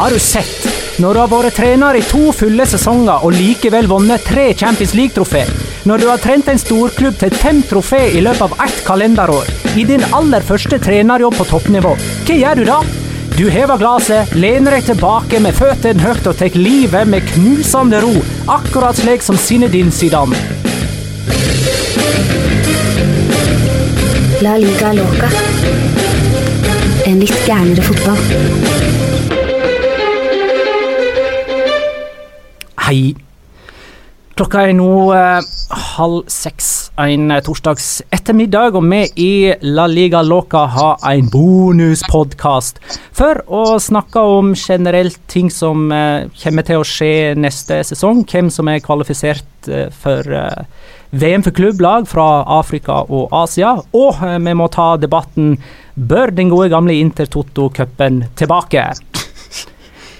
Har du sett? Når du har vært trener i to fulle sesonger og likevel vunnet tre Champions League-trofé. Når du har trent en storklubb til fem trofé i løpet av ett kalenderår. I din aller første trenerjobb på toppnivå. Hva gjør du da? Du hever glasset, lener deg tilbake med føttene høyt og tar livet med knusende ro, akkurat slik som Zinedine Zidane. La liga loca. En litt gærnere fotball. Hei. Klokka er nå eh, halv seks en eh, torsdags ettermiddag, og vi i La Liga Loca har en bonuspodkast for å snakke om generelt ting som eh, kommer til å skje neste sesong. Hvem som er kvalifisert eh, for eh, VM for klubblag fra Afrika og Asia. Og eh, vi må ta debatten Bør den gode gamle Intertoto-cupen tilbake?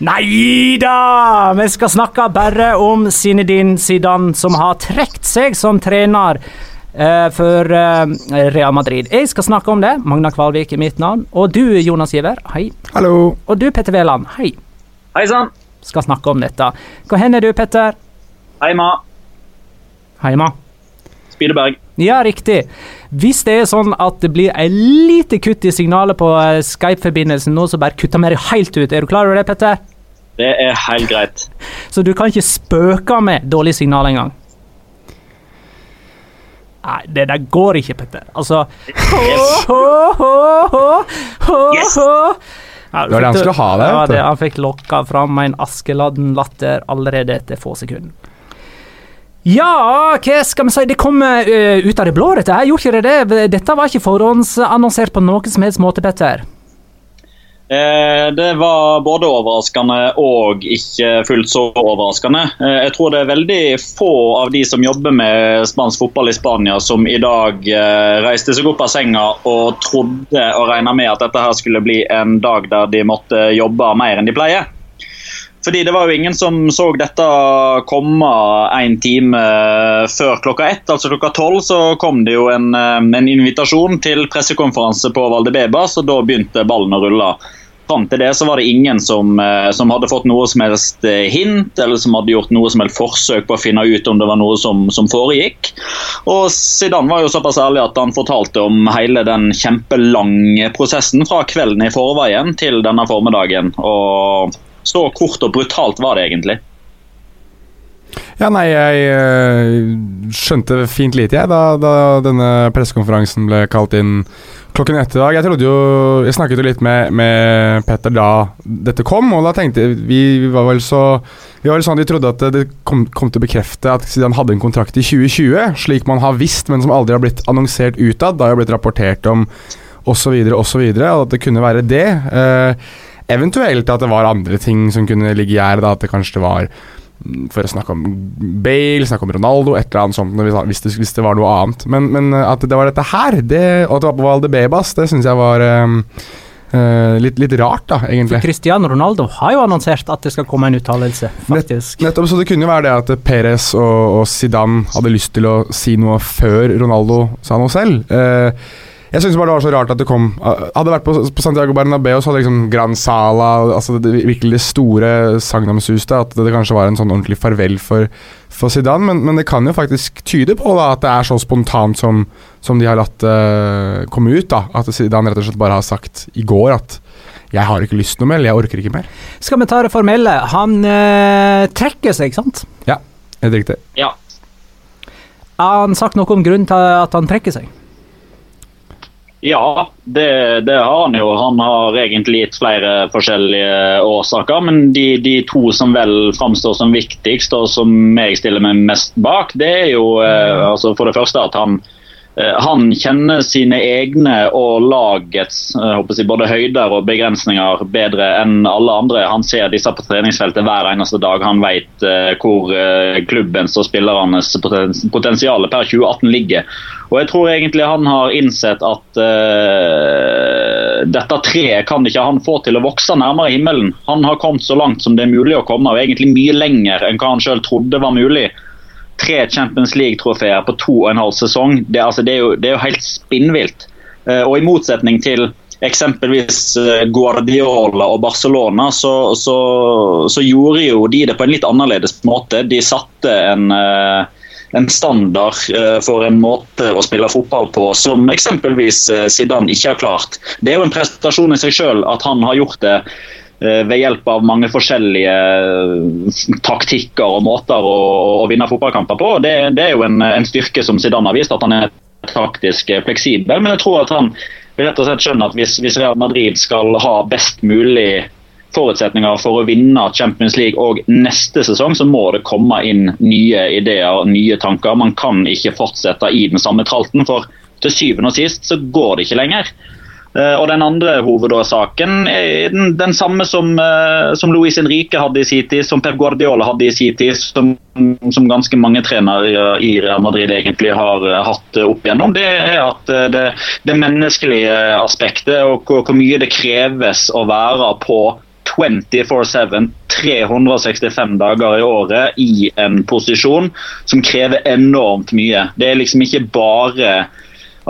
Nei da! Vi skal snakke bare om Zinedine Zidane, som har trukket seg som trener eh, for eh, Real Madrid. Jeg skal snakke om det. Magna Kvalvik er mitt navn. Og du, Jonas Giver, hei. Hallo. Og du, Petter Wæland, hei. Hei sann. Skal snakke om dette. Hvor hen er du, Petter? Heima. Heima. Spileberg. Ja, riktig. Hvis det er sånn at det blir et lite kutt i signalet på eh, Skype-forbindelsen nå, så bare kutter vi det helt ut. Er du klar over det, Petter? Det er helt greit. Så du kan ikke spøke med dårlig signal engang. Nei, det der går ikke, Petter. Altså Yes. Yes. Ja, Det var det han skulle ha der, Ja, det, han fikk lokka fram en askeladden latter allerede etter få sekunder. Ja, hva skal vi si, det kom uh, ut av det blå, dette her. Gjorde ikke det det? Dette var ikke forhåndsannonsert på noen som helst måte, Petter. Eh, Det var både overraskende og ikke fullt så overraskende. Eh, Jeg tror det er veldig få av de som jobber med spansk fotball i Spania som i dag eh, reiste seg opp av senga og trodde og regna med at dette her skulle bli en dag der de måtte jobbe mer enn de pleier. Fordi det var jo ingen som så dette komme en time før klokka ett. Altså klokka tolv så kom det jo en, en invitasjon til pressekonferanse på Valdebebas, og da begynte ballen å rulle. Fram til det så var det ingen som, eh, som hadde fått noe som helst eh, hint, eller som hadde gjort noe som helst forsøk på å finne ut om det var noe som, som foregikk. Og Zidane var jo såpass ærlig at han fortalte om hele den kjempelange prosessen fra kvelden i forveien til denne formiddagen. Og så kort og brutalt var det egentlig. Ja, nei, jeg øh, skjønte fint lite, jeg, da, da denne pressekonferansen ble kalt inn klokken ett i dag. Jeg trodde jo Jeg snakket jo litt med, med Petter da dette kom, og da tenkte vi var vel så Vi var vel sånn at vi trodde at det kom, kom til å bekrefte at siden han hadde en kontrakt i 2020, slik man har visst, men som aldri har blitt annonsert utad. Da har det blitt rapportert om osv., osv., og at det kunne være det. Eh, eventuelt at det var andre ting som kunne ligge i gjerdet, at det kanskje var for å snakke om Bale, snakke om Ronaldo, et eller annet sånt hvis det, hvis det var noe annet. Men, men, at det var dette her, det, og at det var på Valdebebas, det syns jeg var um, uh, litt, litt, rart, da, egentlig. For Cristiano Ronaldo har jo annonsert at det skal komme en uttalelse, faktisk. Nett, nettopp, så det kunne jo være det at Perez og, og Zidane hadde lyst til å si noe før Ronaldo sa noe selv. Uh, jeg syns bare det var så rart at det kom Hadde det vært på, på Santiago Bernabeu, så hadde liksom Gran Sala altså det, virkelig det store sagnomsuste. At det, det, kanskje var en sånn ordentlig farvel for, for Zidane. Men, men, det kan jo faktisk tyde på da, at det er så spontant som, som de har latt uh, komme ut. da At Zidane rett og slett bare har sagt i går at jeg har ikke lyst noe mer, jeg orker ikke mer. Skal vi ta det formelle? Han øh, trekker seg, ikke sant? Ja, helt riktig. Ja. Har han sagt noe om grunnen til at han trekker seg? Ja, det, det, har han jo. Han har egentlig gitt flere forskjellige årsaker. Men de, de, to som vel framstår som viktigst, og som jeg stiller meg mest bak, det er jo eh, altså for det første at han, han kjenner sine egne og lagets jeg, både høyder og begrensninger bedre enn alle andre. Han ser disse på treningsfeltet hver eneste dag. Han vet eh, hvor eh, klubbens og spillernes potensial per 2018 ligger. Og jeg tror egentlig han har innsett at uh, dette treet kan ikke han få til å vokse nærmere himmelen. Han har kommet så langt som det er mulig å komme, og egentlig mye lenger enn hva han sjøl trodde var mulig. Tre Champions League-trofeer på to og en halv sesong, det, altså, det, er, jo, det er, jo, helt spinnvilt. Uh, og i motsetning til eksempelvis eh, Guardiola og Barcelona, så, så, så, gjorde jo de det på en litt annerledes måte. De satte en uh, en standard eh, for en måte å spille fotball på som eksempelvis eh, Zidane ikke har klart. Det er jo en prestasjon i seg selv at han har gjort det eh, ved hjelp av mange forskjellige taktikker og måter å, å vinne fotballkamper på. Det, det er jo en, en, styrke som Zidane har vist, at han er taktisk fleksibel. Men jeg tror at han rett og slett skjønner at hvis, hvis Real Madrid skal ha best mulig forutsetninger for å vinne Champions League og neste sesong, så må det komme inn nye ideer og nye tanker. Man kan ikke fortsette i den samme tralten, for til syvende og sist så går det ikke lenger. Eh, og Den andre hovedårsaken er den, den samme som, uh, som Luis Henrique hadde i sin tid, som Pep Guardiola hadde i sin tid, som, som, ganske mange trenere i Real Madrid egentlig har uh, hatt opp igjennom. Det er at det, det, menneskelige aspektet og hvor, hvor mye det kreves å være på 24-7, 365 dager i året i en posisjon som krever enormt mye. Det er liksom ikke bare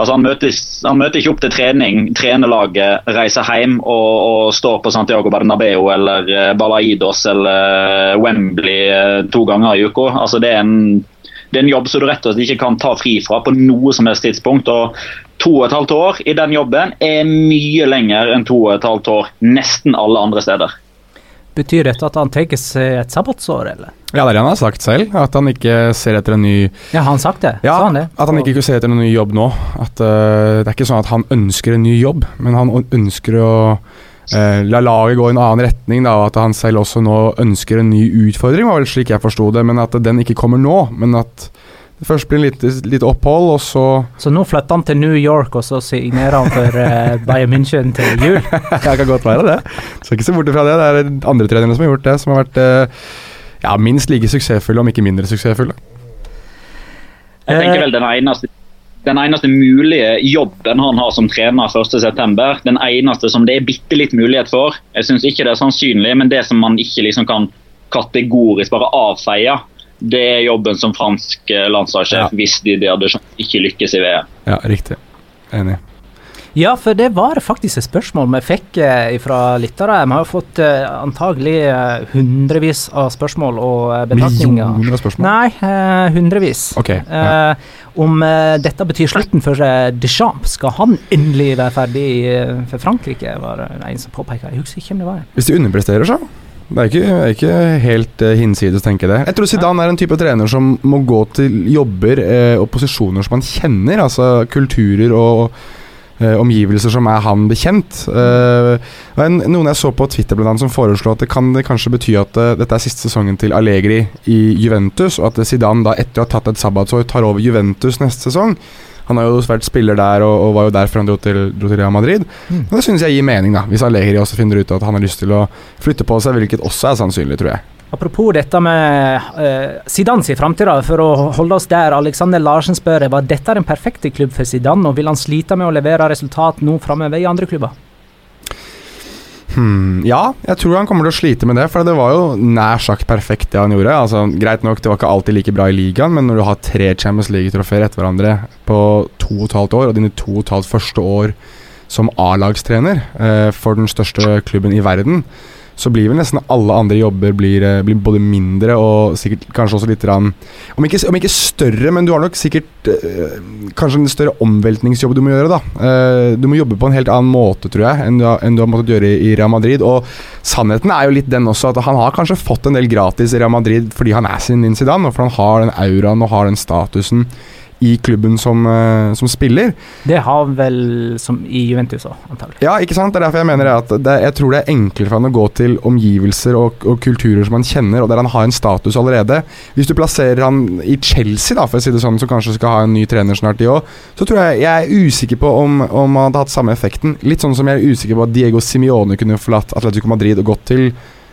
Altså han, møter, han møter ikke opp til trening, trener laget, reiser hjem og, og står på Santiago Bernabeu eller eh, Balaidos eller eh, Wembley eh, to ganger i uka. Altså det, er en, det er en jobb som du rett og slett ikke kan ta fri fra på noe som helst tidspunkt. og to og et halvt år i den jobben er mye lenger enn to og et halvt år nesten alle andre steder. Betyr dette at han tenker seg et sabbatsår, eller? Ja, det er det han har sagt selv. At han ikke ser etter en ny Ja, har han sagt det? Ja, han det? at han ikke ser etter en ny jobb nå. At uh, Det er ikke sånn at han ønsker en ny jobb, men han ønsker å uh, la laget gå i en annen retning. Da, At han selv også nå ønsker en ny utfordring, var vel slik jeg forsto det. Men at den ikke kommer nå. Men at Først blir det litt, litt, opphold, og så Så nå flytter han til New York, og så signerer han for uh, Bayern München til jul? det kan godt være det. Skal ikke se bort fra det. Det er andre trenere som har gjort det, som har vært uh, ja, minst like suksessfulle, om ikke mindre suksessfulle. Jeg tenker vel den eneste den eneste mulige jobben han har som trener 1.9., den eneste som det er bitte litt mulighet for Jeg syns ikke det er sannsynlig, men det som man ikke liksom kan kategorisk bare avfeie, det er jobben som fransk eh, landslagssjef ja. hvis de, de hadde ikke lykkes i VM. Ja, riktig. Enig. Ja, for det var faktisk et spørsmål vi fikk eh, fra lyttere. Vi har jo fått eh, antagelig hundrevis av spørsmål og betraktninger. Millioner av spørsmål? Nei, eh, hundrevis. Okay, ja. om dette betyr slutten for Deschamps. Skal han endelig være ferdig for Frankrike, var det en som påpeka. Jeg husker ikke om det var Hvis de underpresterer, så? Det er ikke, er ikke helt uh, hinsides, tenker jeg det. Jeg tror Zidane er en type trener som må gå til jobber uh, og posisjoner som han kjenner. Altså kulturer og uh, omgivelser som er han bekjent. En, noen jeg så på Twitter blant annet som foreslo at det kan det kanskje bety at dette er siste sesongen til Allegri i Juventus, og at Zidane da etter å ha tatt et sabbatsår tar over Juventus neste sesong. Han har jo vært spiller der og, og var jo der før han dro til, dro til Real Madrid. Mm. Og Det synes jeg gir mening, da hvis Allegri også finner ut at han har lyst til å flytte på seg, hvilket også er sannsynlig, tror jeg. Apropos dette med uh, Zidane sin framtid, for å holde oss der. Alexander Larsen spør var dette den perfekte klubb for Zidane, og vil han slite med å levere resultat nå framover i andre klubber? Hmm, ja, jeg tror han kommer til å slite med det, for det var jo nær sagt perfekt det han gjorde. Altså, Greit nok, det var ikke alltid like bra i ligaen, men når du har tre Champions League-trofeer etter hverandre på to og et halvt år, og dine to og et halvt første år som A-lagstrener eh, for den største klubben i verden, så blir vel nesten alle andre jobber blir, eh, blir både mindre og sikkert kanskje også litt rann, om, ikke, om ikke større, men du har nok sikkert øh, kanskje en større omveltningsjobb du må gjøre. da. Uh, du må jobbe på en helt annen måte, tror jeg, enn du, har, enn du har måttet gjøre i, Real Madrid. Og sannheten er jo litt den også, at han har kanskje fått en del gratis i Real Madrid fordi han er sin Zidane, og for han har den auraen og har den statusen i klubben som, uh, som, spiller. Det har vel som i Juventus òg, antagelig. Ja, ikke sant. Det er derfor jeg mener at det, jeg tror det er enklere for han å gå til omgivelser og, og, kulturer som han kjenner, og der han har en status allerede. Hvis du plasserer han i Chelsea, da, for å si det sånn, som kanskje skal ha en ny trener snart, de òg, så tror jeg jeg er usikker på om, om han hadde hatt samme effekten. Litt sånn som jeg er usikker på at Diego Simione kunne forlatt Atletico Madrid og gått til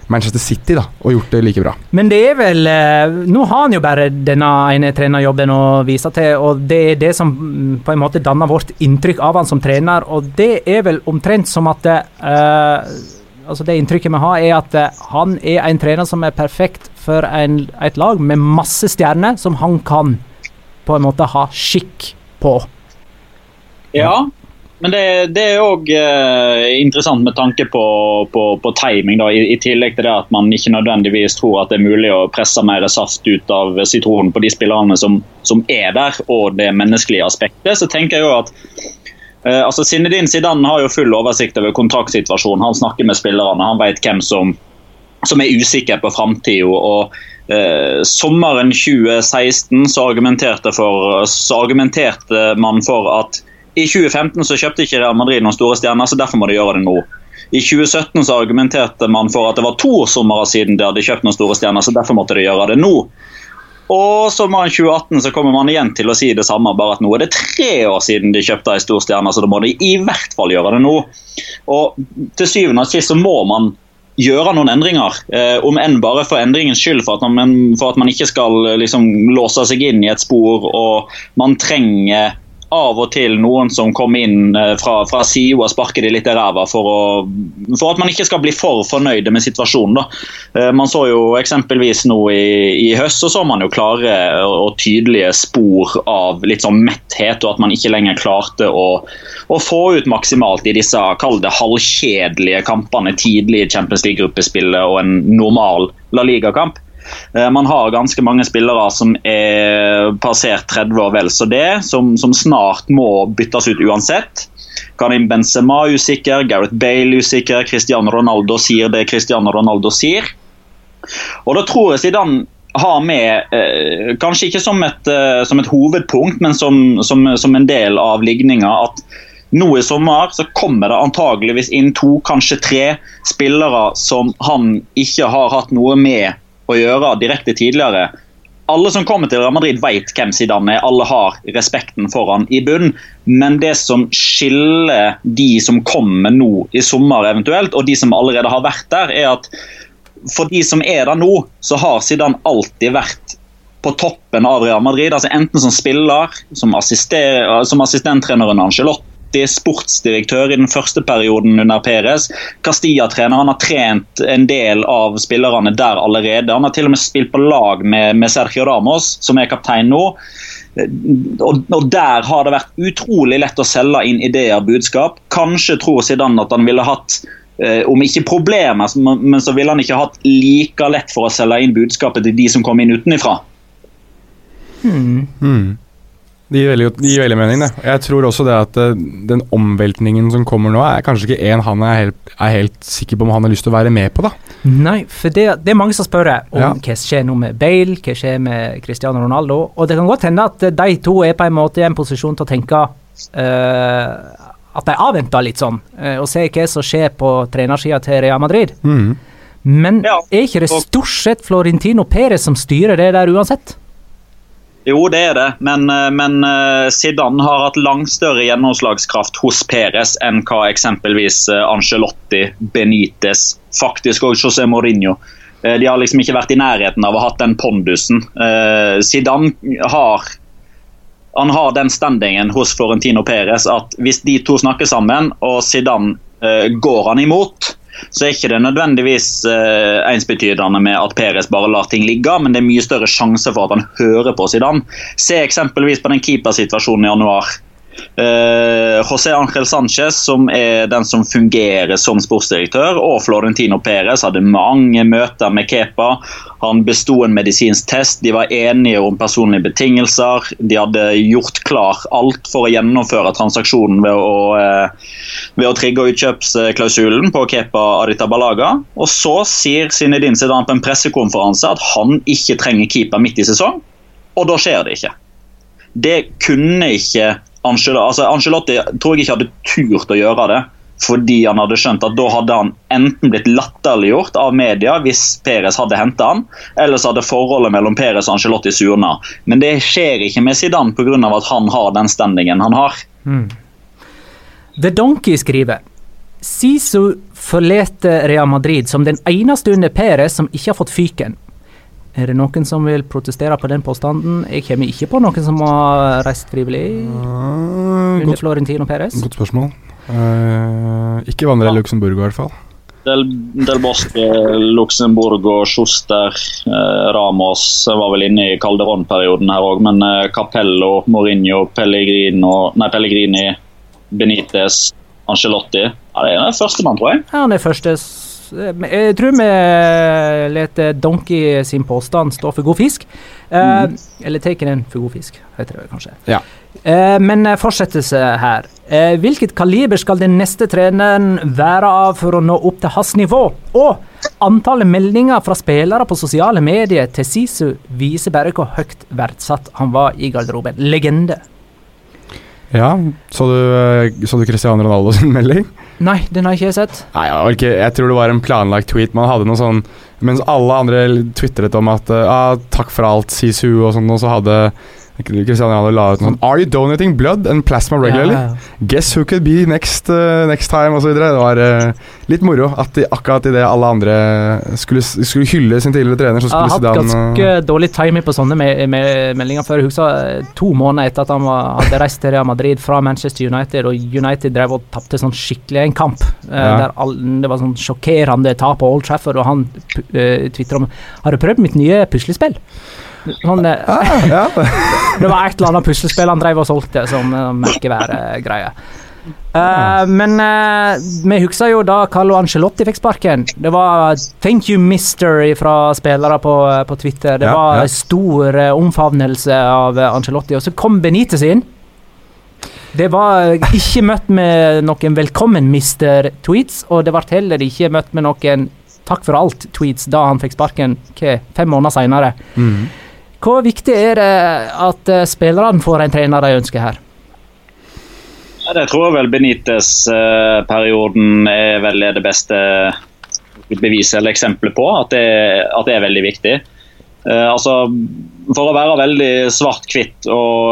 Manchester City da, og gjort det like bra. Men det er vel eh, Nå har han jo bare denne ene trenerjobben å vise til, og det er det som mm, på en måte danner vårt inntrykk av han som trener, og det er vel omtrent som at uh, altså Det inntrykket vi har, er at uh, han er en trener som er perfekt for en, et lag med masse stjerner, som han kan på en måte ha skikk på. Ja, men det, det er òg eh, interessant med tanke på, på, på timing. I, i, tillegg til det at man ikke nødvendigvis tror at det er mulig å presse mer saft ut av sitronen på de spillerne som, som er der, og det menneskelige aspektet. Så tenker jeg jo at eh, altså Sinedin Zidane har jo full oversikt over kontraktsituasjonen. Han snakker med spillerne, han vet hvem som, som er usikker på framtida. Eh, sommeren 2016 så argumenterte, for, så argumenterte man for at i 2015 så kjøpte ikke Real Madrid noen store stjerner, så derfor må de gjøre det nå. I 2017 så argumenterte man for at det var to somre siden de hadde kjøpt noen store stjerner, så derfor måtte de gjøre det nå. Og sommeren 2018 så kommer man igjen til å si det samme, bare at nå er det tre år siden de kjøpte ei stor stjerne, så da må de i hvert fall gjøre det nå. Og til syvende og sist så må man gjøre noen endringer, eh, om enn bare for endringens skyld, for at man, for at man ikke skal liksom, låse seg inn i et spor og man trenger av og til noen som kommer inn eh, fra, fra sida og sparker de litt i ræva for, for, at man ikke skal bli for fornøyde med situasjonen. Da. Eh, man så jo eksempelvis nå i, i høst så så man jo klare og tydelige spor av litt sånn metthet, og at man ikke lenger klarte å, å få ut maksimalt i disse kall det halvkjedelige kampene tidlig i Champions League-gruppespillet og en normal La Liga-kamp. Eh, man har ganske mange spillere som er passert 30 år vel så det, som, som snart må byttes ut uansett. Karim Benzema usikker, Gareth Bale usikker, Cristiano Ronaldo sier det Cristiano Ronaldo sier. Og da tror jeg Zidane har med, eh, kanskje ikke som et, eh, som et hovedpunkt, men som, som, som, en del av ligninga, at nå i sommer så kommer det antageligvis inn to, kanskje tre spillere som han ikke har hatt noe med å gjøre direkte tidligere. Alle som kommer til Real Madrid vet hvem Zidane er, alle har respekten for han i bunn. Men det som skiller de som kommer nå i sommer eventuelt, og de som allerede har vært der, er at for de som er der nå, så har Zidane alltid vært på toppen av Real Madrid. altså Enten som spiller, som, som assistenttrener under Angelotti, sportsdirektør i den første perioden under Perez. Castilla-trener. Han har trent en del av spillerne der allerede. Han har til og med spilt på lag med, med Sergio Ramos, som er kaptein nå. Og, og, Der har det vært utrolig lett å selge inn ideer og budskap. Kanskje tror Zidane at han ville hatt eh, om ikke problemer, men så ville han ikke hatt like lett for å selge inn budskapet til de som kom inn utenifra. Hmm. Hmm. Det gir veldig, det gir veldig mening, det. Jeg tror også det at eh, den omveltningen som kommer nå, er kanskje ikke en han er helt, er helt sikker på om han har lyst til å være med på, da. Nei, for det, det er mange som spør om Ja. hva skjer nå med Bale, hva skjer med Cristiano Ronaldo. Og det kan godt hende at de to er på en måte i en posisjon til å tenke uh, at de avventer litt sånn, uh, og ser hva som skjer på trenersida til Real Madrid. Mm. Men er ikke det stort sett Florentino Perez som styrer det der uansett? Jo, det er det, men, eh, men eh, Zidane har hatt langt større gjennomslagskraft hos Perez enn hva eksempelvis Angelotti, Ancelotti, Benitez, faktisk og José Mourinho. Eh, De har liksom ikke vært i nærheten av å ha hatt den pondusen. Eh, Zidane har han har den standingen hos Florentino Perez at hvis de to snakker sammen, og Zidane eh, går han imot, så er ikke det nødvendigvis eh, ensbetydende med at Perez bare lar ting ligge, men det er mye større sjanse for at han hører på Zidane. Se eksempelvis på den keepersituasjonen i januar. Eh, José Ángel Sánchez, som er den som fungerer som sportsdirektør, og Florentino Perez hadde mange møter med Kepa. Han besto en medisinsk test, de var enige om personlige betingelser. De hadde gjort klar alt for å gjennomføre transaksjonen ved å, eh, ved å trigge utkjøpsklausulen på Kepa Aritabalaga. Og så sier Zinedine Zidane på en pressekonferanse at han ikke trenger keeper midt i sesong, og da skjer det ikke. Det kunne ikke Ancelotti, altså tror jeg ikke hadde turt å gjøre det. Fordi han hadde skjønt at da hadde han enten blitt latterliggjort av media hvis Perez hadde henta han, eller så hadde forholdet mellom Perez og Ancelotti surna. Men det skjer ikke med Zidane pga. at han har den standingen han har. The Donkey skriver Sisu forlater Real Madrid som den eneste under Perez som ikke har fått fyken. Er det noen som vil protestere på den påstanden? Jeg kommer ikke på noen som har reist frivillig under Florentino Perez. Godt spørsmål. Uh, ikke vandre i Luxembourg, i hvert fall. Del, Del Bosque, Luxembourg og Schuster, eh, Ramos var vel inne i Calderón-perioden her òg, men eh, Capello, Mourinho, Pellegrino, nei, Pellegrini, Benitez, Ancelotti ja, Det er den førstemann, tror jeg. Ja, han er første Jeg tror vi lar Donkey sin påstand stå for god fisk. Eh, Eller Taken in for god fisk, heter det kanskje. Ja. Eh, men eh, fortsettelse her. Eh, hvilket kaliber skal den neste treneren være av for å nå opp til hans nivå? Og antallet meldinger fra spillere på sosiale medier til Sisu viser bare hvor høyt verdsatt han var i garderoben. Legende. Ja, så du, eh, så du Cristiano Ronaldo sin melding? Nei, den har ikke jeg sett. Nei, ikke, jeg tror det var en planlagt tweet. Man hadde noe sånn Mens alle andre tvitret om at eh, ah, 'takk for alt, Sisu' og sånn, og så hadde Ronaldo la ut noe sånn 'Are you donating blood and plasma regularly?' Ja, ja. Guess who could be next, uh, next time, og så videre. Det var uh, litt moro at de, akkurat idet alle andre skulle, skulle hylle sin tidligere trener, så Jeg har hatt Zidane ganske eh, dårlig timing på sånne me me meldinger før. Jeg husker eh, to måneder etter at han var, hadde reist til Real Madrid fra Manchester United, og United drev og tapte sånn skikkelig en kamp. Uh, Ja. Der all, det var sånn sjokkerende tap på Old Trafford, og han uh, tvitra om Har du prøvd mitt nye puslespill? Sånn, eh, ja. det var et eller annet puslespill han drev og solgte som uh, merkeværegreie. Eh, men uh, vi husker jo da Carlo Ancelotti fikk sparken. Det var 'thank you, mister' fra spillere på, på Twitter. Det Ja, var ja. en stor uh, omfavnelse av Angelotti. Ancelotti. Og så kom Benitez inn. Det var ikke møtt med noen 'velkommen, mister'-tweets, og det ble heller ikke møtt med noen 'takk for alt'-tweets da han fikk sparken hva, fem måneder seinere. Mhm. Hvor viktig er det at eh, spillerne får en trener de ønsker her? Det tror jeg vel Benitez-perioden er vel det beste beviset eller eksempelet på at det, at det er veldig viktig. Eh, altså, For å være veldig svart-hvitt og,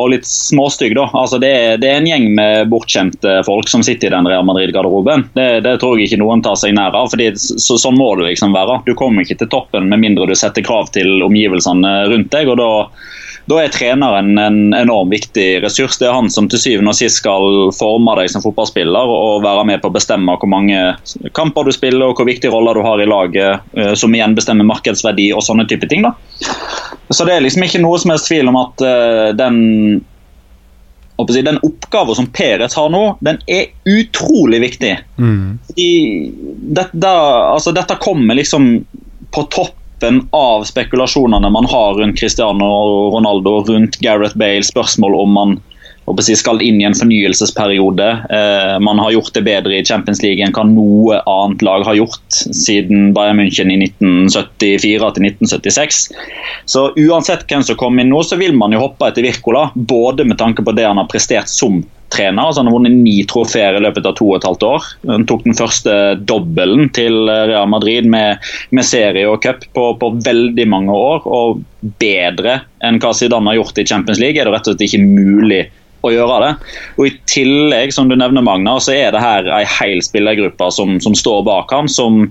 og litt småstygg, da. Altså, det, det er en gjeng med bortskjemte folk som sitter i den Real Madrid-garderoben. Det, det tror jeg ikke noen tar seg nær av. fordi så, Sånn må det liksom være. Du kommer ikke til toppen med mindre du setter krav til omgivelsene rundt deg. og da da er treneren en enormt viktig ressurs. Det er han som til syvende og sist skal forme deg som fotballspiller og være med på å bestemme hvor mange kamper du spiller og hvor viktige roller du har i laget, eh, som igjen bestemmer markedsverdi og sånne type ting. da. Så det er liksom ikke noe som helst tvil om at eh, den den oppgaven som Perez har nå, den er utrolig viktig. Mhm. Fordi dette, altså dette kommer liksom på topp toppen av spekulasjonene man har rundt Cristiano Ronaldo, rundt Gareth Bale, spørsmål om man skal inn i en fornyelsesperiode. Eh, man har gjort det bedre i Champions League enn hva noe annet lag har gjort siden Bayern München i 1974 til 1976. Så uansett hvem som kommer inn nå, så vil man jo hoppe etter Wirkola. Både med tanke på det han har prestert som trener. altså Han har vunnet ni trofeer i løpet av to og et halvt år. Han tok den første dobbelen til Real Madrid med, med serie og cup på, på, veldig mange år. Og bedre enn hva Zidane har gjort i Champions League, er det rett og slett ikke mulig å gjøre det. Og I tillegg, som du nevner, Magna, så er det her ei hel spillergruppe som, som står bak ham, som,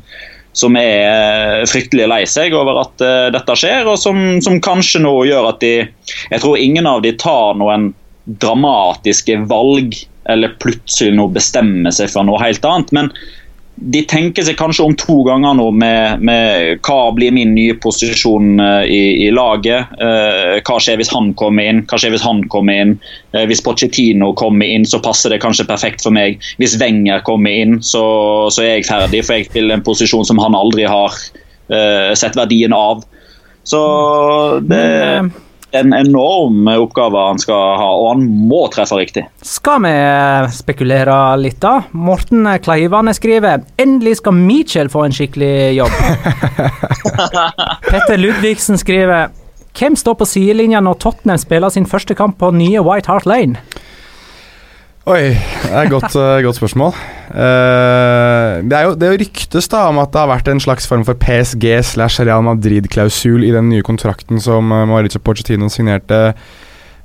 som er fryktelig lei seg over at uh, dette skjer, og som, som, kanskje nå gjør at de Jeg tror ingen av de tar noen dramatiske valg eller plutselig nå bestemmer seg for noe helt annet. men de tenker seg kanskje om to ganger nå med, med hva blir min nye posisjon uh, i, i, laget. Eh, hva skjer hvis han kommer inn? Hva skjer hvis han kommer inn? Eh, hvis Pochettino kommer inn, så passer det kanskje perfekt for meg. Hvis Wenger kommer inn, så, så er jeg ferdig, for jeg spiller en posisjon som han aldri har sett verdien av. Så det en enorm oppgave han skal ha, og han må treffe riktig. Skal vi spekulere litt, da? Morten Kleivane skriver endelig skal Mitchell få en skikkelig jobb. Petter Ludvigsen skriver hvem står på sidelinja når Tottenham spiller sin første kamp på nye White Hart Lane? Oi, det er et godt, uh, godt spørsmål. Uh, det, er jo, det ryktes da om at det har vært en slags form for PSG slash Real Madrid-klausul i den nye kontrakten som uh, Mauricio Pochettino signerte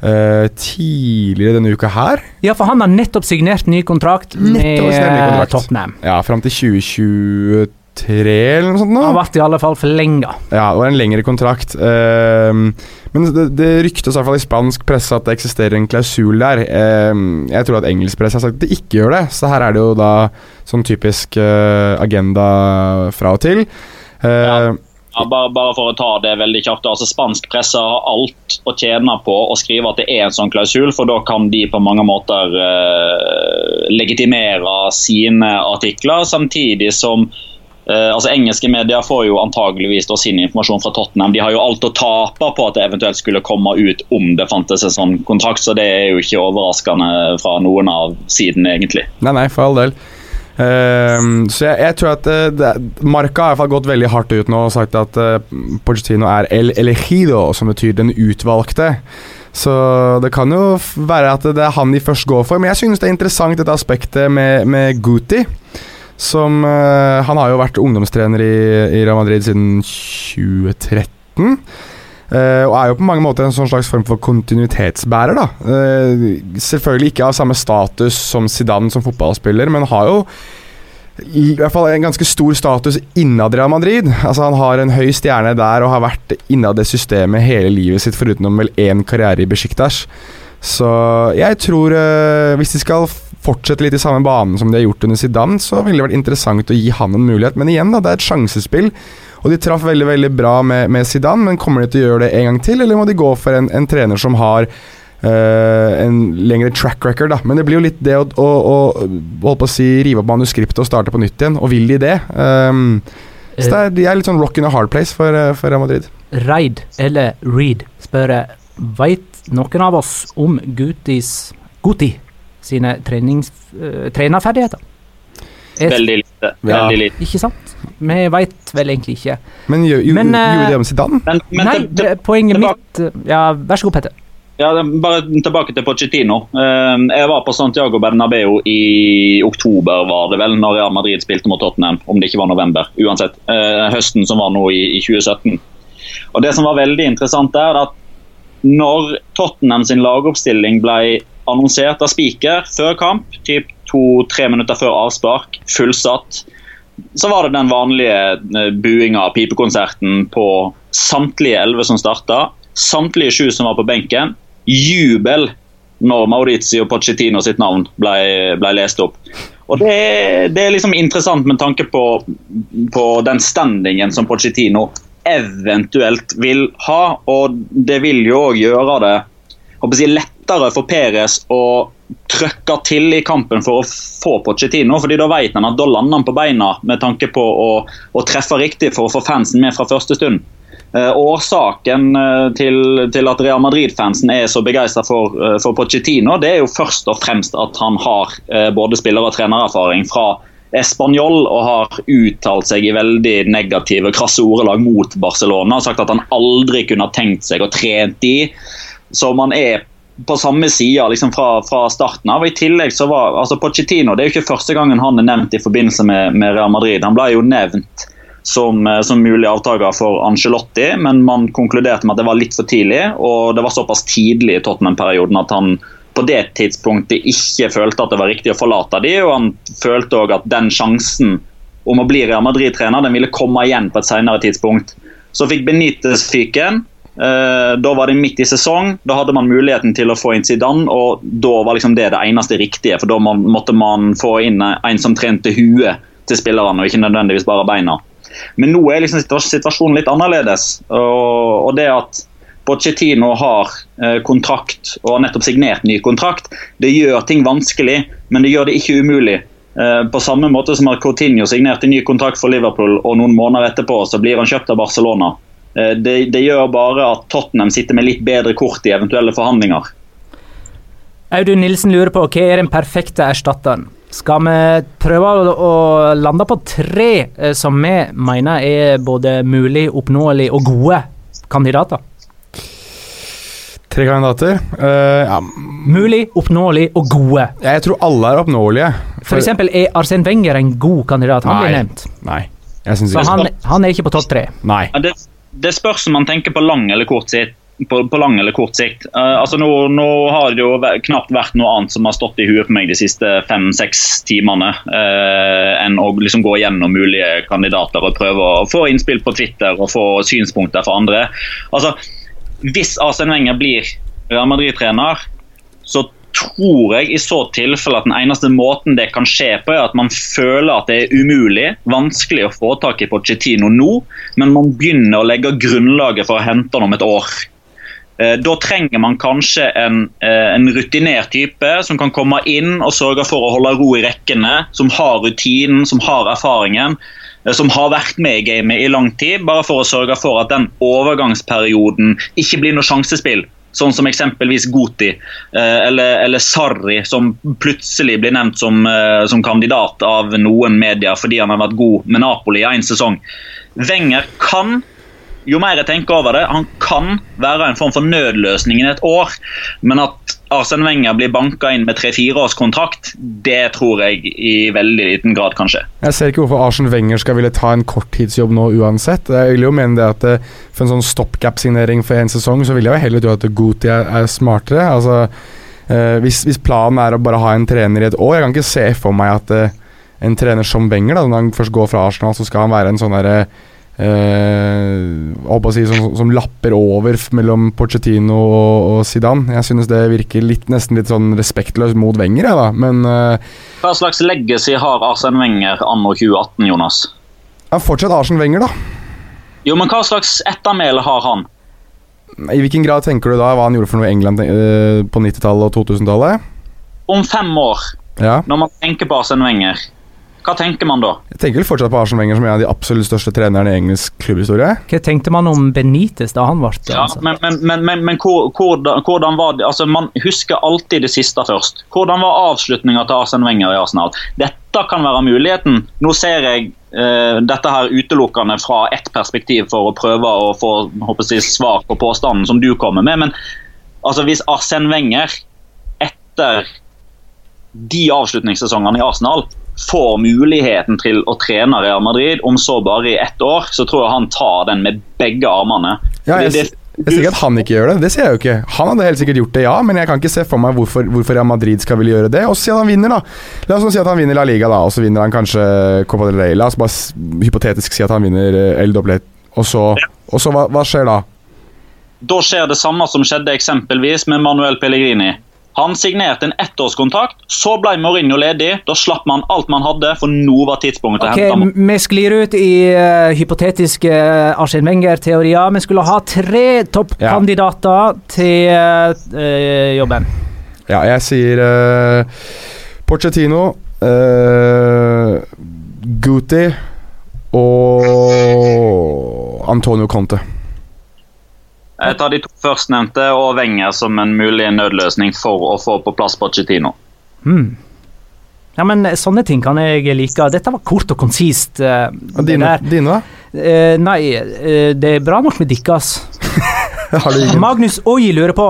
tidligere denne uka her. Ja, for han har nettopp signert ny kontrakt med ny kontrakt. Tottenham. Ja, fram til 2023 tre, eller noe sånt. Nå. Har vært i alle fall forlenga. Ja, det var en lengre kontrakt. Uh, men det, det ryktes i hvert fall i spansk presse at det eksisterer en klausul der. Uh, jeg tror at engelsk presse har sagt at det ikke gjør det, så her er det jo da sånn typisk uh, agenda fra og til. Ja. Ja, bare, bare, for å ta det veldig kjapt. altså Spansk presse har alt å tjene på å skrive at det er en sånn klausul, for da kan de på mange måter eh, legitimere sine artikler, samtidig som altså Engelske medier får jo antageligvis sin informasjon fra Tottenham. De har jo alt å tape på at det eventuelt skulle komme ut om det fantes en sånn kontrakt, så det er jo ikke overraskende fra noen av sidene, egentlig. Nei, nei, for all del. Uh, så jeg, jeg, tror at uh, det, Marca har i hvert fall gått veldig hardt ut nå og sagt at uh, Pochettino er el elegido, som betyr den utvalgte. Så det kan jo være at det er han de først går for. Men jeg synes det er interessant dette aspektet med, med Guti. Som uh, Han har jo vært ungdomstrener i, i Real Madrid siden 2013. Uh, eh, og er jo på mange måter en sånn slags form for kontinuitetsbærer. da uh, Selvfølgelig ikke av samme status som Zidane som fotballspiller, men har jo i hvert fall en ganske stor status innad Real Madrid. Altså Han har en høy stjerne der og har vært innad det systemet hele livet sitt, foruten vel én karriere i Besjiktas. Så jeg tror, uh, hvis de skal fortsette litt i samme banen som de har gjort under Zidane, så ville det vært interessant å gi han en mulighet. Men igjen, da, det er et sjansespill. Og de traff veldig veldig bra med, med Zidane, men kommer de til å gjøre det en gang til, eller må de gå for en, en trener som har uh, en lengre track record? da Men det blir jo litt det å, å, å holde på å si rive opp manuskriptet og starte på nytt igjen. Og vil de det? Um, så det er, de er litt sånn rock in a hard place for, uh, for Real Madrid. Reid, eller Reed, spør jeg. Veit noen av oss om Gutis Guti sine trenings, uh, trenerferdigheter. Veldig lite. Ja. Veldig lite. Ikke sant? Vi veit vel egentlig ikke. Men gjorde uh, det om Zidane? Men, men nei, det, poenget mitt eh, Ja, vær så god, Petter. Ja, bare tilbake til Pochettino. Jeg var på Santiago Bernabeu i oktober, var det vel, når Real Madrid spilte mot Tottenham. Om det ikke var november. Uansett. Høsten som var nå i 2017. Og Det som var veldig interessant der, at når Tottenham sin lagoppstilling ble annonsert av Spiker før kamp, typ to-tre minutter før avspark, fullsatt. Så var det den vanlige buinga av pipekonserten, på samtlige elleve som starta. Samtlige sju som var på benken. Jubel når Maurizio Pochettino sitt navn ble, ble lest opp. Og det, det, er liksom interessant med tanke på, på den standingen som Pochettino eventuelt vil ha. Og det vil jo òg gjøre det si, lettere for Peres å trøkke til i kampen for å få Pochettino. fordi Da vet han at da lander han på beina med tanke på å, å treffe riktig for å få fansen med fra første stund. Eh, årsaken eh, til, til, at Real Madrid-fansen er så begeistra for, eh, for, Pochettino, det er jo først og fremst at han har både spiller- og trenererfaring fra Español og har uttalt seg i veldig negative, krasse ordelag mot Barcelona. Sagt at han aldri kunne ha tenkt seg å trent de. Så man er på samme side liksom fra, fra, starten av. og i tillegg så var altså Pochettino det er jo ikke første gangen han er nevnt i forbindelse med, med Real Madrid. Han ble jo nevnt som, eh, som, mulig avtaker for Angelotti, men man konkluderte med at det var litt for tidlig. Og det var såpass tidlig i Tottenham-perioden at han på det tidspunktet ikke følte at det var riktig å forlate de, og han følte òg at den sjansen om å bli Real Madrid-trener den ville komme igjen på et senere tidspunkt. Så fikk Benitez fyken. Uh, da var det midt i sesong. Da hadde man muligheten til å få inn Zidane, og da var liksom det det eneste riktige. For da måtte man få inn en som trente huet til spillerne, og ikke nødvendigvis bare beina. Men nå er liksom situasjonen litt annerledes. Og det at Pochettino har uh, kontrakt og har nettopp signert ny kontrakt, det gjør ting vanskelig, men det gjør det ikke umulig. Uh, på samme måte som at Coutinho signerte ny kontrakt for Liverpool, og noen måneder etterpå så blir han kjøpt av Barcelona. Eh, det, det, gjør bare at Tottenham sitter med litt bedre kort i eventuelle forhandlinger. Audun Nilsen lurer på hva er den perfekte erstatteren. Skal vi prøve å lande på tre eh, som vi mener er både mulig, oppnåelig og gode kandidater? Tre kandidater? Uh, ja. Mulig, oppnåelig og gode. Jeg tror alle er oppnåelige. For, For eksempel, er Arsen Wenger en god kandidat? Han nei, blir nevnt. Nei. jeg Så han, han, er ikke på topp tre? Nei. Det det spørs om man tenker på lang eller kort sikt. På, på lang eller kort sikt. Uh, altså nå, nå, har det jo knapt vært noe annet som har stått i huet på meg de siste fem-seks timene, uh, enn å liksom gå gjennom mulige kandidater og prøve å få innspill på Twitter og få synspunkter fra andre. Altså, Hvis Arsen Wenger blir Real Madrid-trener, så tror jeg i så tilfelle at den eneste måten det kan skje på, er at man føler at det er umulig, vanskelig å få tak i Pochettino nå, men man begynner å legge grunnlaget for å hente han om et år. Eh, da trenger man kanskje en, eh, en, rutinert type som kan komme inn og sørge for å holde ro i rekkene, som har rutinen, som har erfaringen, som har vært med i gamet i lang tid, bare for å sørge for at den overgangsperioden ikke blir noe sjansespill. Sånn som eksempelvis Goti eh, eller, eller Sarri, som plutselig blir nevnt som, eh, som, kandidat av noen medier fordi han har vært god med Napoli i én sesong. Wenger kan jo mer jeg tenker over det, han kan være en form for nødløsning i et år. Men at Arsen Wenger blir banka inn med tre-fireårskontrakt, det tror jeg i veldig liten grad kan skje. Jeg ser ikke hvorfor Arsen Wenger skal ville ta en korttidsjobb nå uansett. Jeg vil jo mene det at eh, For en sånn stoppgap-signering for én sesong, så vil jeg jo heller tro at Guti er, er smartere. Altså, eh, hvis, hvis, planen er å bare ha en trener i et år Jeg kan ikke se for meg at eh, en trener som Wenger, da, når han først går fra Arsenal, så skal han være en sånn derre eh, si, som, som, lapper over mellom Pochettino og, og Zidane. Jeg synes det virker litt, nesten litt sånn respektløst mot Wenger, jeg, da. Men eh, Hva slags legacy har Arsen Wenger anno 2018, Jonas? Ja, fortsatt Arsen Wenger, da. Jo, men hva slags ettermæle har han? I hvilken grad tenker du da hva han gjorde for noe i England eh, på 90-tallet og 2000-tallet? Om fem år, ja. når man tenker på Arsen Wenger, hva tenker man da? Jeg tenker vel fortsatt på Arsen Wenger som en av de absolutt største trenerne i engelsk klubbhistorie. Hva tenkte man om Benitez da han ble ja, Men, men, men, men, men hvordan, hvordan, var det altså Man husker alltid det siste først. Hvordan var avslutninga til Arsen Wenger i Arsenal? Dette kan være muligheten. Nå ser jeg uh, dette her utelukkende fra ett perspektiv for å prøve å få jeg, svar på påstanden som du kommer med. Men altså, hvis Arsen Wenger etter de avslutningssesongene i Arsenal får muligheten til å trene Real Madrid, om så bare i ett år, så tror jeg han tar den med begge armene. Ja, jeg, jeg, jeg sier at han ikke gjør det, det sier jeg jo ikke. Han hadde helt sikkert gjort det, ja, men jeg kan ikke se for meg hvorfor, hvorfor Real Madrid skal ville gjøre det. Og si at han vinner, da. La oss si at han vinner La Liga, da, og så vinner han kanskje Copa del Rey. La oss bare hypotetisk si at han vinner eh, El Doblet, og så, og så hva, hva skjer da? Da skjer det samme som skjedde eksempelvis med Manuel Pellegrini. Han signerte en ettårskontrakt, så ble Mourinho ledig. Da slapp man alt man hadde, for nå var tidspunktet okay, henta. Vi sklir ut i uh, hypotetiske uh, Arsen Wenger-teorier. Vi skulle ha tre toppkandidater ja. til uh, jobben. Ja, jeg sier uh, Pochettino, uh, Guti og Antonio Conte. Jeg tar de to førstnevnte og Wenger som en mulig nødløsning for å få på plass Pochettino. Hmm. Ja, men sånne ting kan jeg like. Dette var kort og konsist. Uh, dine, dine da? Uh, nei, uh, det er bra nok med dikkas. Magnus Oi lurer på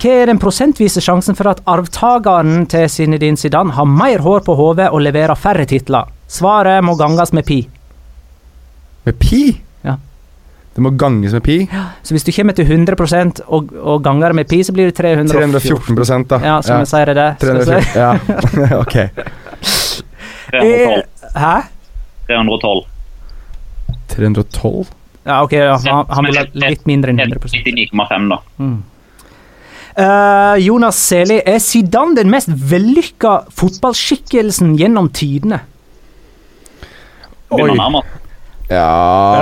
hva er den prosentvise sjansen for at arvtakeren til Zinedine Zidane har mer hår på hodet og leverer færre titler? Svaret må ganges med pi. Med pi? Det må ganges med pi? Ja, så hvis du kommer til 100 og, og ganger med pi, så blir det 314. 314 da. Ja, skal ja. jeg sier det. 314, ja, ok. 312. Hæ? 312. 312? Ja, ok, ja, han, han vil ha litt mindre enn 100 99,5 da. Mm. Uh, Jonas Seli, er Zidane den mest vellykka fotballskikkelsen gjennom tidene? Oi. Ja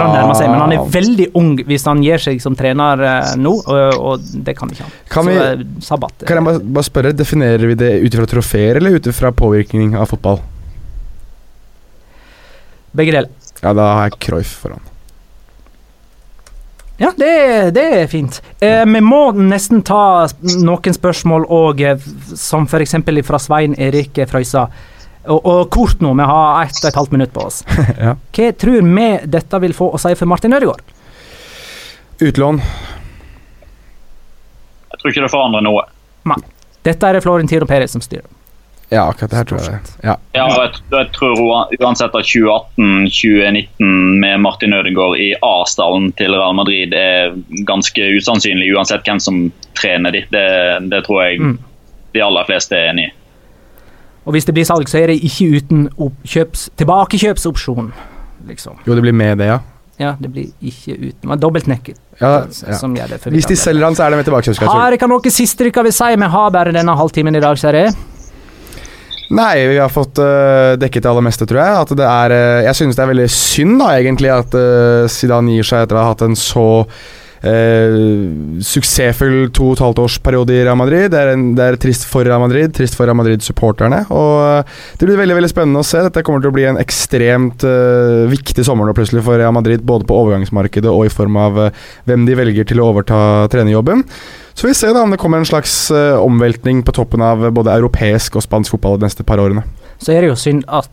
han seg, Men han er veldig ung hvis han gir seg som trener uh, nå, og, og, det kan ikke han. Kan, Så, vi, uh, sabbat, kan jeg bare, bare spørre, definerer vi det ut ifra trofeer eller ut ifra påvirkning av fotball? Begge deler. Ja, da har jeg Croif foran. Ja, det, det er fint. Eh, vi må nesten ta noen spørsmål òg, eh, som f.eks. fra Svein Erik Frøysa. Og, og kort nå, vi har ett og et halvt minutt på oss. ja. Hva tror vi dette vil få å si for Martin Ødegaard? Utlån. Jeg tror ikke det forandrer noe. Nei. Dette er det Florentino Perez som styrer. Ja, akkurat det her tror jeg. Ja. Ja, og jeg, jeg tror uansett at 2018-2019 med Martin Ødegaard i A-stallen til Real Madrid er ganske usannsynlig, uansett hvem som trener dit. Det, det tror jeg Mm. de aller fleste er enig i. Og hvis det blir salg, så er det ikke uten oppkjøps, tilbakekjøpsopsjon, liksom. Jo, det blir med det, ja. Ja, det blir ikke uten. Men dobbeltnekket. ja, ja. Som gjør det Hvis de selger han, så er det med tilbakekjøpsklausul. Har ikke noe siste dere vil si? Vi har bare denne halvtimen i dag, ser jeg. Nei, vi har fått uh, dekket det aller meste, tror jeg. At det er, uh, jeg synes det er veldig synd, da, egentlig, at uh, Zidane gir seg etter å ha hatt en så suksessfull to og et halvt års periode i Real Madrid. Det er, en, det er, trist for Real Madrid, trist for Real Madrid-supporterne. Og det blir veldig veldig spennende å se. Dette kommer til å bli en ekstremt viktig sommer nå plutselig for Real Madrid, både på overgangsmarkedet og i form av hvem de velger til å overta trenerjobben. Så vi ser da om det kommer en slags uh, omveltning på toppen av både europeisk og spansk fotball de neste par årene. Så er det jo synd at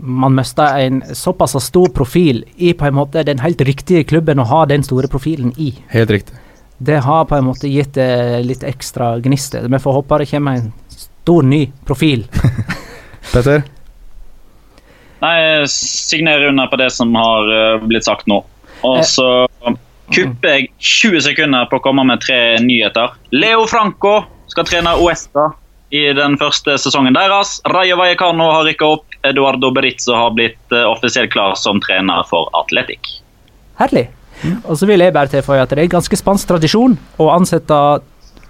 man mista en såpass stor profil i på en måte den helt riktige klubben å ha den store profilen i. Helt riktig. Det har på en måte gitt det litt ekstra gnist. Vi får håpe det kommer en stor, ny profil. Petter? Nei, jeg signerer under på det som har uh, blitt sagt nå. Og så kupper jeg 20 sekunder på å komme med tre nyheter. Leo Franco skal trene Oesta i den første sesongen deres. Rayo Vallecano har rykka opp. Eduardo Berizzo har blitt uh, offisielt klar som trener for Atletic. Herlig. Og så vil jeg bare tilføye at det er ganske spansk tradisjon å ansette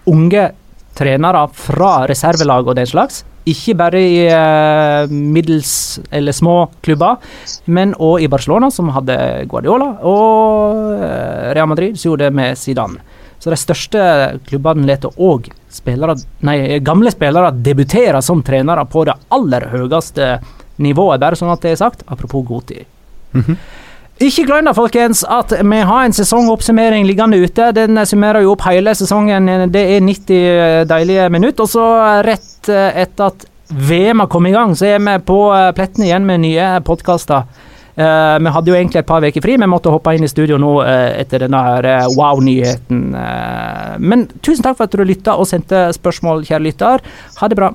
unge trenere fra reservelag og den slags. Ikke bare i uh, middels eller små klubber, men òg i Barcelona, som hadde Guardiola, og uh, Real Madrid som gjorde det med Zidane. Så de største klubbene lar òg gamle spillere debutere som trenere på det aller høyeste nivået, bare sånn at det er sagt. Apropos god tid. Mm -hmm. Ikke glem da, folkens, at vi har en sesongoppsummering liggende ute. Den summerer jo opp hele sesongen. Det er 90 deilige minutter. Og så rett etter at VM har kommet i gang, så er vi på pletten igjen med nye podkaster. Uh, vi hadde jo egentlig et par uker fri, vi måtte hoppe inn i studio nå uh, etter denne her uh, wow-nyheten. men tusen takk for at du lytta og sendte spørsmål, kjære lytter. Ha det bra.